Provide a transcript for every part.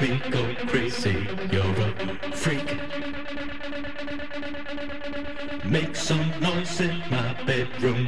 Now a freak. Make some noise in my me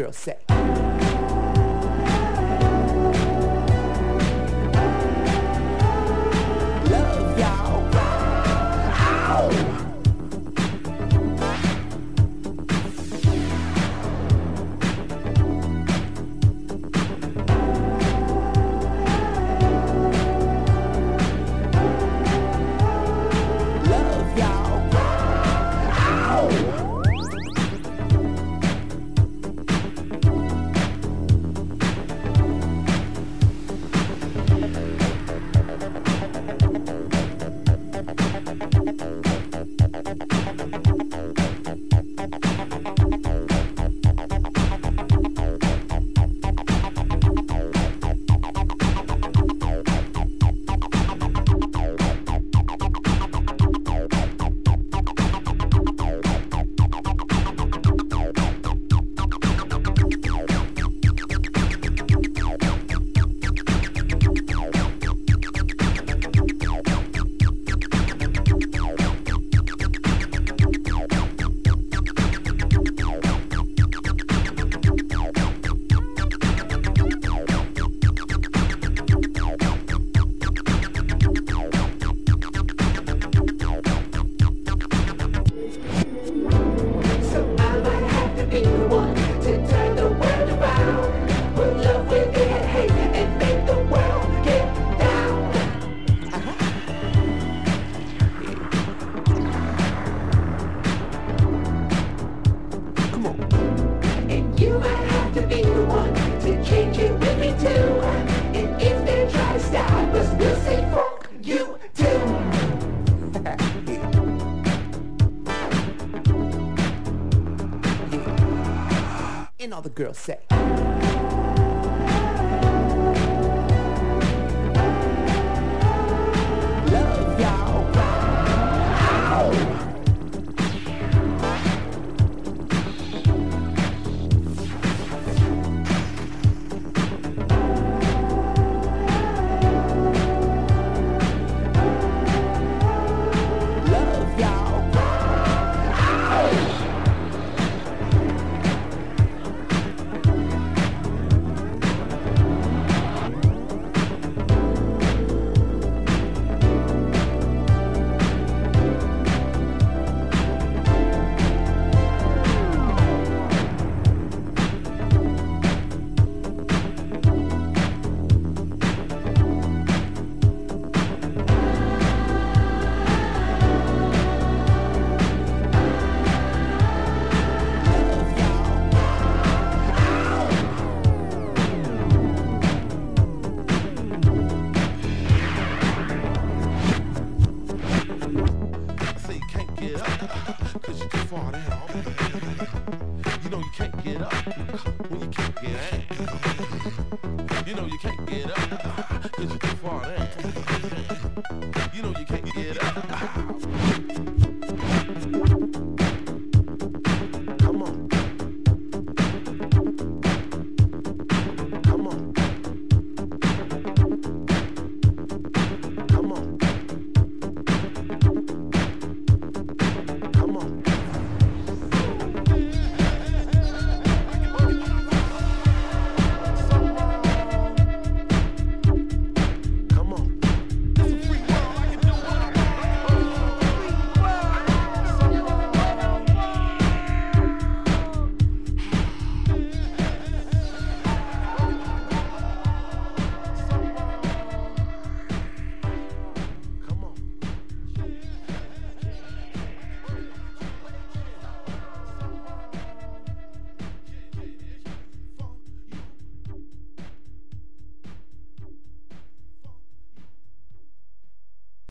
The say. The girls say. it.